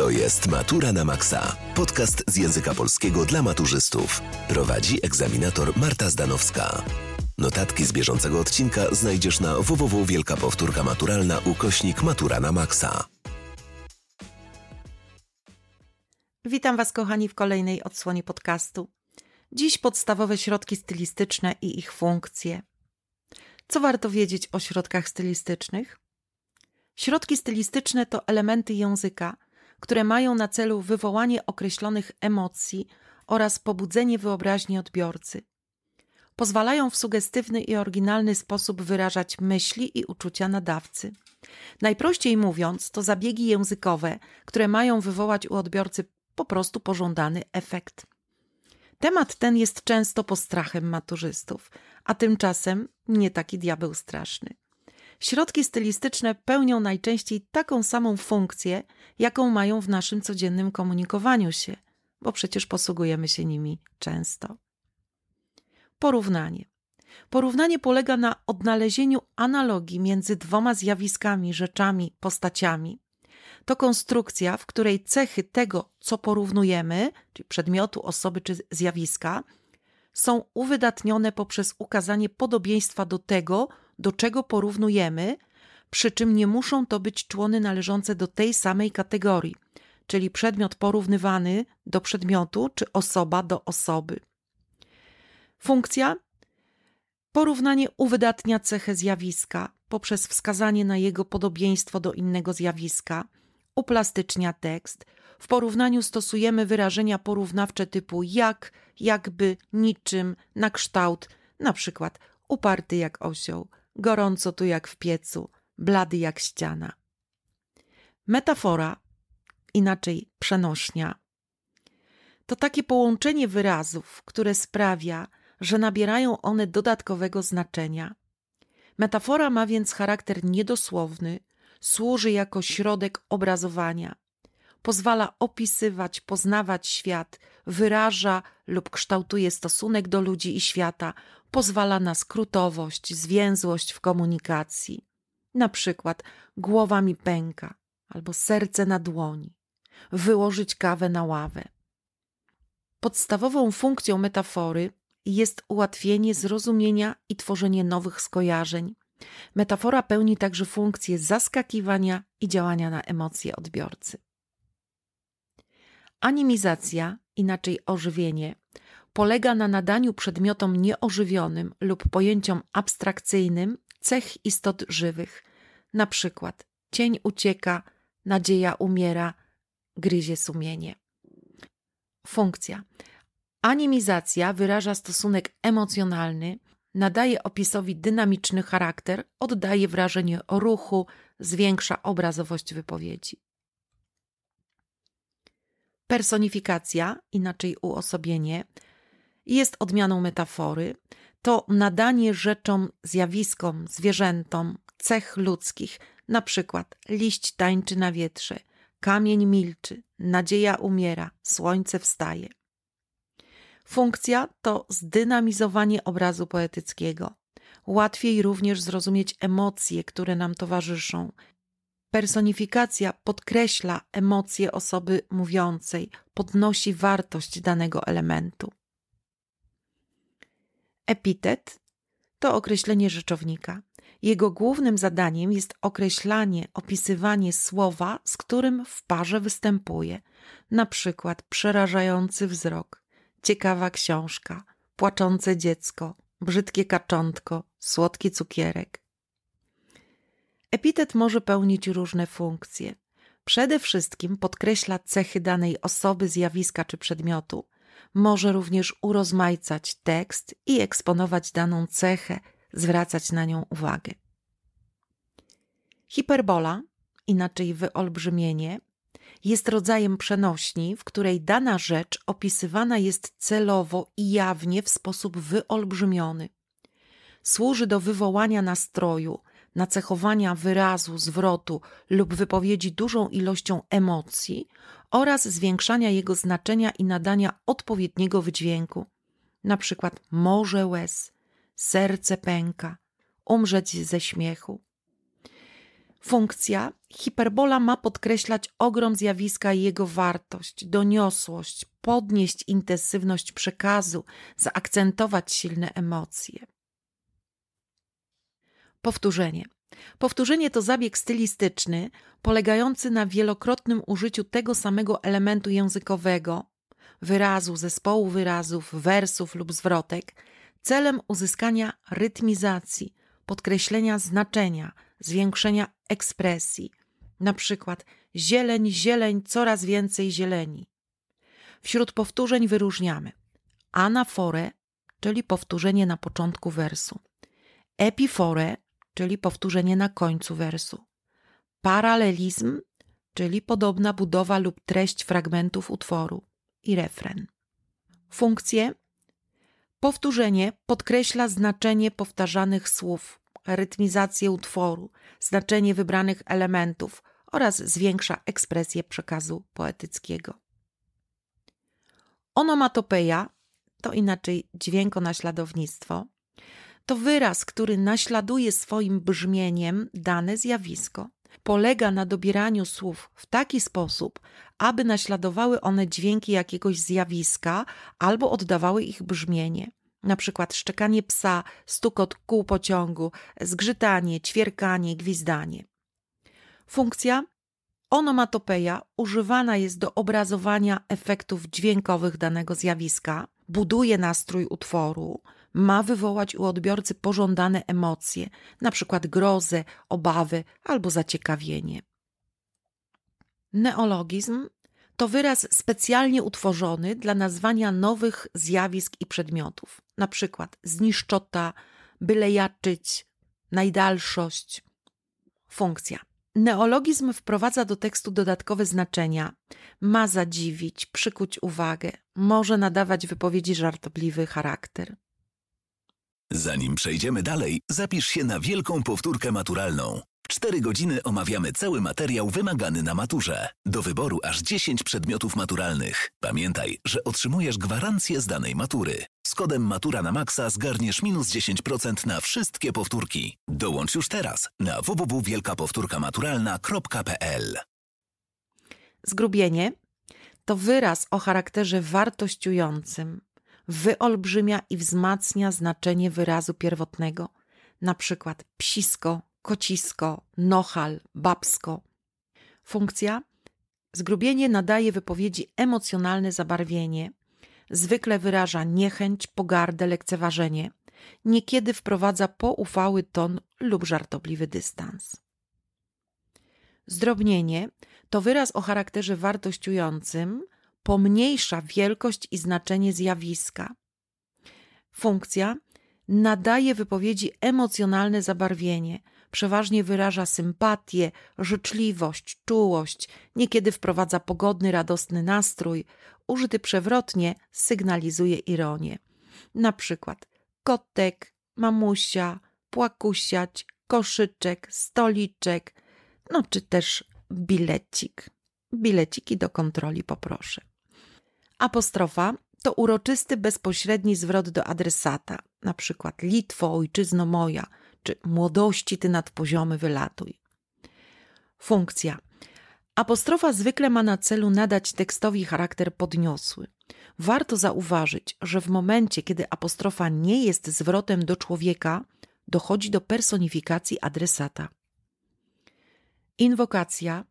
To jest Matura na Maxa. Podcast z języka polskiego dla maturzystów. Prowadzi egzaminator Marta Zdanowska. Notatki z bieżącego odcinka znajdziesz na www Wielka Powtórka Maturalna ukośnik Matura na Maxa. Witam Was, kochani, w kolejnej odsłonie podcastu. Dziś podstawowe środki stylistyczne i ich funkcje. Co warto wiedzieć o środkach stylistycznych? Środki stylistyczne to elementy języka, które mają na celu wywołanie określonych emocji oraz pobudzenie wyobraźni odbiorcy. Pozwalają w sugestywny i oryginalny sposób wyrażać myśli i uczucia nadawcy. Najprościej mówiąc, to zabiegi językowe, które mają wywołać u odbiorcy po prostu pożądany efekt. Temat ten jest często postrachem maturzystów, a tymczasem nie taki diabeł straszny. Środki stylistyczne pełnią najczęściej taką samą funkcję, jaką mają w naszym codziennym komunikowaniu się, bo przecież posługujemy się nimi często. Porównanie. Porównanie polega na odnalezieniu analogii między dwoma zjawiskami, rzeczami, postaciami. To konstrukcja, w której cechy tego, co porównujemy, czyli przedmiotu, osoby czy zjawiska, są uwydatnione poprzez ukazanie podobieństwa do tego, do czego porównujemy, przy czym nie muszą to być człony należące do tej samej kategorii, czyli przedmiot porównywany do przedmiotu czy osoba do osoby. Funkcja Porównanie uwydatnia cechę zjawiska poprzez wskazanie na jego podobieństwo do innego zjawiska, uplastycznia tekst. W porównaniu stosujemy wyrażenia porównawcze typu jak, jakby, niczym, na kształt, na przykład uparty jak osioł, gorąco tu jak w piecu, blady jak ściana. Metafora, inaczej przenośnia, to takie połączenie wyrazów, które sprawia, że nabierają one dodatkowego znaczenia. Metafora ma więc charakter niedosłowny, służy jako środek obrazowania. Pozwala opisywać, poznawać świat, wyraża lub kształtuje stosunek do ludzi i świata, pozwala na skrótowość, zwięzłość w komunikacji. Na przykład głowa mi pęka albo serce na dłoni, wyłożyć kawę na ławę. Podstawową funkcją metafory jest ułatwienie zrozumienia i tworzenie nowych skojarzeń. Metafora pełni także funkcję zaskakiwania i działania na emocje odbiorcy. Animizacja, inaczej ożywienie, polega na nadaniu przedmiotom nieożywionym lub pojęciom abstrakcyjnym cech istot żywych, na przykład cień ucieka, nadzieja umiera, gryzie sumienie. Funkcja. Animizacja wyraża stosunek emocjonalny, nadaje opisowi dynamiczny charakter, oddaje wrażenie ruchu, zwiększa obrazowość wypowiedzi. Personifikacja, inaczej uosobienie, jest odmianą metafory. To nadanie rzeczom, zjawiskom, zwierzętom cech ludzkich, na przykład liść tańczy na wietrze, kamień milczy, nadzieja umiera, słońce wstaje. Funkcja to zdynamizowanie obrazu poetyckiego. Łatwiej również zrozumieć emocje, które nam towarzyszą. Personifikacja podkreśla emocje osoby mówiącej, podnosi wartość danego elementu. Epitet to określenie rzeczownika. Jego głównym zadaniem jest określanie, opisywanie słowa, z którym w parze występuje, na przykład przerażający wzrok, ciekawa książka, płaczące dziecko, brzydkie kaczątko, słodki cukierek. Epitet może pełnić różne funkcje. Przede wszystkim podkreśla cechy danej osoby, zjawiska czy przedmiotu. Może również urozmaicać tekst i eksponować daną cechę, zwracać na nią uwagę. Hiperbola, inaczej wyolbrzymienie, jest rodzajem przenośni, w której dana rzecz opisywana jest celowo i jawnie w sposób wyolbrzymiony. Służy do wywołania nastroju, nacechowania wyrazu, zwrotu lub wypowiedzi dużą ilością emocji oraz zwiększania jego znaczenia i nadania odpowiedniego wydźwięku, na przykład morze łez, serce pęka, umrzeć ze śmiechu. Funkcja hiperbola ma podkreślać ogrom zjawiska i jego wartość, doniosłość, podnieść intensywność przekazu, zaakcentować silne emocje. Powtórzenie. Powtórzenie to zabieg stylistyczny polegający na wielokrotnym użyciu tego samego elementu językowego, wyrazu, zespołu wyrazów, wersów lub zwrotek, celem uzyskania rytmizacji, podkreślenia znaczenia, zwiększenia ekspresji. Na przykład zieleń, zieleń, coraz więcej zieleni. Wśród powtórzeń wyróżniamy anaforę, czyli powtórzenie na początku wersu, epiforę, czyli powtórzenie na końcu wersu, paralelizm, czyli podobna budowa lub treść fragmentów utworu i refren. Funkcje Powtórzenie podkreśla znaczenie powtarzanych słów, rytmizację utworu, znaczenie wybranych elementów oraz zwiększa ekspresję przekazu poetyckiego. Onomatopeja, to inaczej dźwiękonaśladownictwo, to wyraz, który naśladuje swoim brzmieniem dane zjawisko. Polega na dobieraniu słów w taki sposób, aby naśladowały one dźwięki jakiegoś zjawiska albo oddawały ich brzmienie. Na przykład szczekanie psa, stukot kół pociągu, zgrzytanie, ćwierkanie, gwizdanie. Funkcja onomatopeja używana jest do obrazowania efektów dźwiękowych danego zjawiska, buduje nastrój utworu, ma wywołać u odbiorcy pożądane emocje, przykład grozę, obawy albo zaciekawienie. Neologizm to wyraz specjalnie utworzony dla nazwania nowych zjawisk i przedmiotów, przykład zniszczota, byle jaczyć, najdalszość. Funkcja. Neologizm wprowadza do tekstu dodatkowe znaczenia, ma zadziwić, przykuć uwagę, może nadawać wypowiedzi żartobliwy charakter. Zanim przejdziemy dalej, zapisz się na wielką powtórkę maturalną. Cztery godziny omawiamy cały materiał wymagany na maturze. Do wyboru aż 10 przedmiotów maturalnych. Pamiętaj, że otrzymujesz gwarancję z danej matury. Z kodem Matura na Maxa zgarniesz minus 10% na wszystkie powtórki. Dołącz już teraz na www.wielkapowtórkamaturalna.pl Zgrubienie to wyraz o charakterze wartościującym. Wyolbrzymia i wzmacnia znaczenie wyrazu pierwotnego, na przykład psisko, kocisko, nochal, babsko. Funkcja Zgrubienie nadaje wypowiedzi emocjonalne zabarwienie. Zwykle wyraża niechęć, pogardę, lekceważenie. Niekiedy wprowadza poufały ton lub żartobliwy dystans. Zdrobnienie to wyraz o charakterze wartościującym, pomniejsza wielkość i znaczenie zjawiska. Funkcja nadaje wypowiedzi emocjonalne zabarwienie, przeważnie wyraża sympatię, życzliwość, czułość, niekiedy wprowadza pogodny, radosny nastrój, użyty przewrotnie sygnalizuje ironię. Na przykład kotek, mamusia, płakusiać, koszyczek, stoliczek, no czy też bilecik. Bileciki do kontroli poproszę. Apostrofa to uroczysty, bezpośredni zwrot do adresata, na przykład Litwo, ojczyzno moja – czy młodości ty nad poziomy wylatuj. Funkcja. Apostrofa zwykle ma na celu nadać tekstowi charakter podniosły. Warto zauważyć, że w momencie, kiedy apostrofa nie jest zwrotem do człowieka, dochodzi do personifikacji adresata. Inwokacja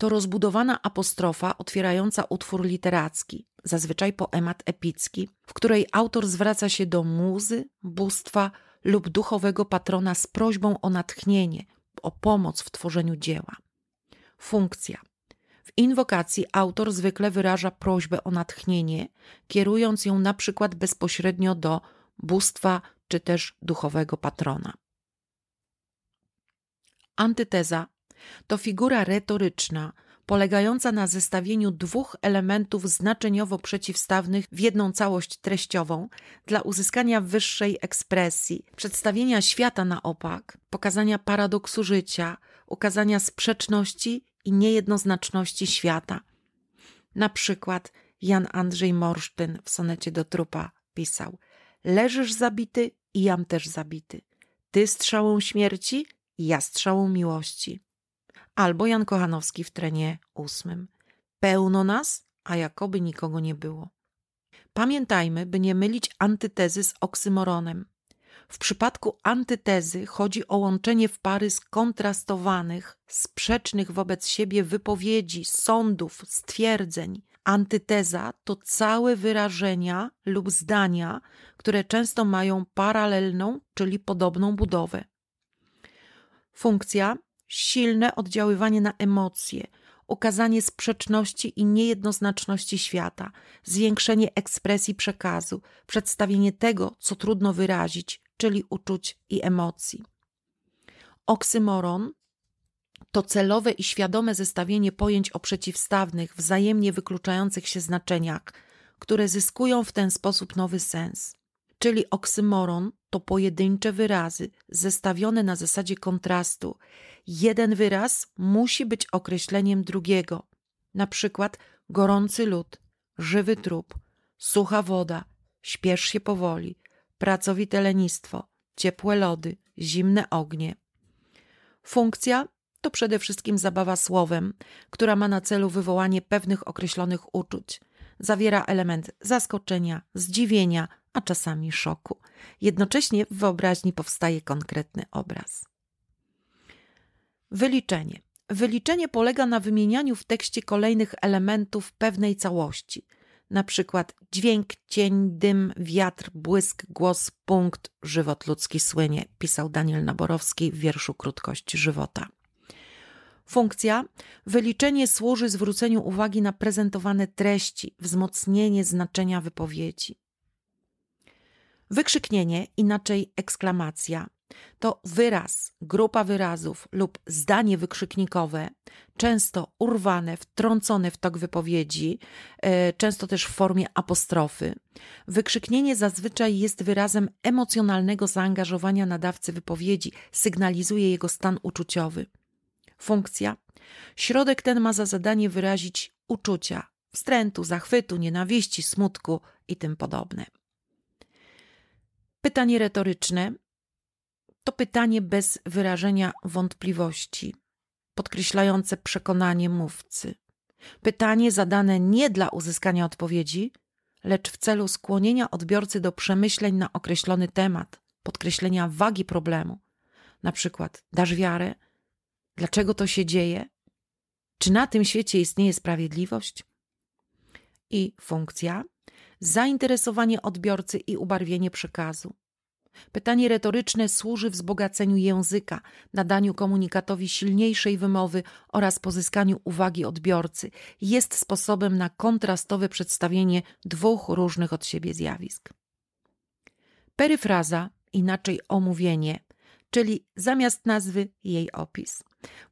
to rozbudowana apostrofa otwierająca utwór literacki, zazwyczaj poemat epicki, w której autor zwraca się do muzy, bóstwa lub duchowego patrona z prośbą o natchnienie, o pomoc w tworzeniu dzieła. Funkcja. W inwokacji autor zwykle wyraża prośbę o natchnienie, kierując ją na przykład bezpośrednio do bóstwa czy też duchowego patrona. Antyteza to figura retoryczna, polegająca na zestawieniu dwóch elementów znaczeniowo przeciwstawnych w jedną całość treściową dla uzyskania wyższej ekspresji, przedstawienia świata na opak, pokazania paradoksu życia, ukazania sprzeczności i niejednoznaczności świata. Na przykład Jan Andrzej Morsztyn w sonecie do trupa pisał: Leżysz zabity i jam też zabity. Ty strzałą śmierci, ja strzałą miłości. Albo Jan Kochanowski w trenie ósmym. Pełno nas, a jakoby nikogo nie było. Pamiętajmy, by nie mylić antytezy z oksymoronem. W przypadku antytezy chodzi o łączenie w pary skontrastowanych, sprzecznych wobec siebie wypowiedzi, sądów, stwierdzeń. Antyteza to całe wyrażenia lub zdania, które często mają paralelną, czyli podobną budowę. Funkcja silne oddziaływanie na emocje, ukazanie sprzeczności i niejednoznaczności świata, zwiększenie ekspresji przekazu, przedstawienie tego, co trudno wyrazić, czyli uczuć i emocji. Oksymoron to celowe i świadome zestawienie pojęć o przeciwstawnych, wzajemnie wykluczających się znaczeniach, które zyskują w ten sposób nowy sens. Czyli oksymoron to pojedyncze wyrazy zestawione na zasadzie kontrastu. Jeden wyraz musi być określeniem drugiego. Na przykład gorący lód, żywy trup, sucha woda, śpiesz się powoli, pracowite lenistwo, ciepłe lody, zimne ognie. Funkcja to przede wszystkim zabawa słowem, która ma na celu wywołanie pewnych określonych uczuć. Zawiera element zaskoczenia, zdziwienia, a czasami szoku. Jednocześnie w wyobraźni powstaje konkretny obraz. Wyliczenie. Wyliczenie polega na wymienianiu w tekście kolejnych elementów pewnej całości. Na przykład dźwięk, cień, dym, wiatr, błysk, głos, punkt, żywot ludzki słynie, pisał Daniel Naborowski w wierszu Krótkość żywota. Funkcja wyliczenie służy zwróceniu uwagi na prezentowane treści, wzmocnienie znaczenia wypowiedzi. Wykrzyknienie, inaczej eksklamacja, to wyraz, grupa wyrazów lub zdanie wykrzyknikowe, często urwane, wtrącone w tok wypowiedzi, e, często też w formie apostrofy. Wykrzyknienie zazwyczaj jest wyrazem emocjonalnego zaangażowania nadawcy wypowiedzi, sygnalizuje jego stan uczuciowy. Funkcja. Środek ten ma za zadanie wyrazić uczucia, wstrętu, zachwytu, nienawiści, smutku i tym podobne. Pytanie retoryczne to pytanie bez wyrażenia wątpliwości, podkreślające przekonanie mówcy. Pytanie zadane nie dla uzyskania odpowiedzi, lecz w celu skłonienia odbiorcy do przemyśleń na określony temat, podkreślenia wagi problemu. Na przykład, dasz wiarę? Dlaczego to się dzieje? Czy na tym świecie istnieje sprawiedliwość? I funkcja zainteresowanie odbiorcy i ubarwienie przekazu. Pytanie retoryczne służy wzbogaceniu języka, nadaniu komunikatowi silniejszej wymowy oraz pozyskaniu uwagi odbiorcy. Jest sposobem na kontrastowe przedstawienie dwóch różnych od siebie zjawisk. Peryfraza, inaczej omówienie, czyli zamiast nazwy jej opis,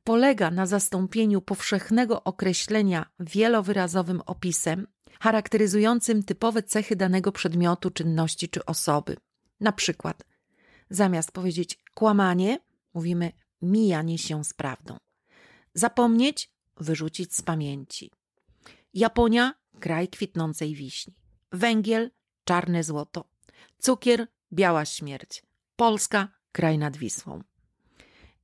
polega na zastąpieniu powszechnego określenia wielowyrazowym opisem, charakteryzującym typowe cechy danego przedmiotu, czynności czy osoby. Na przykład, zamiast powiedzieć kłamanie, mówimy mijanie się z prawdą. Zapomnieć, wyrzucić z pamięci. Japonia, kraj kwitnącej wiśni. Węgiel, czarne złoto. Cukier, biała śmierć. Polska, kraj nad Wisłą.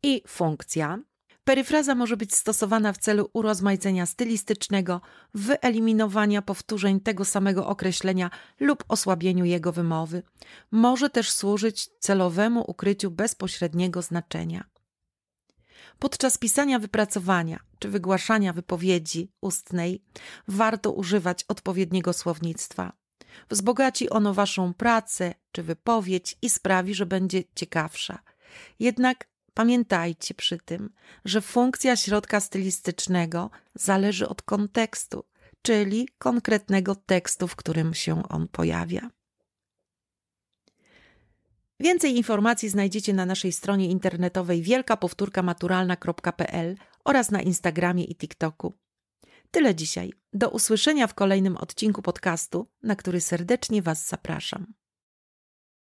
I funkcja Peryfraza może być stosowana w celu urozmaicenia stylistycznego, wyeliminowania powtórzeń tego samego określenia lub osłabieniu jego wymowy. Może też służyć celowemu ukryciu bezpośredniego znaczenia. Podczas pisania wypracowania czy wygłaszania wypowiedzi ustnej warto używać odpowiedniego słownictwa. Wzbogaci ono Waszą pracę czy wypowiedź i sprawi, że będzie ciekawsza. Jednak Pamiętajcie przy tym, że funkcja środka stylistycznego zależy od kontekstu, czyli konkretnego tekstu, w którym się on pojawia. Więcej informacji znajdziecie na naszej stronie internetowej wielkapowtórkamaturalna.pl oraz na Instagramie i TikToku. Tyle dzisiaj. Do usłyszenia w kolejnym odcinku podcastu, na który serdecznie Was zapraszam.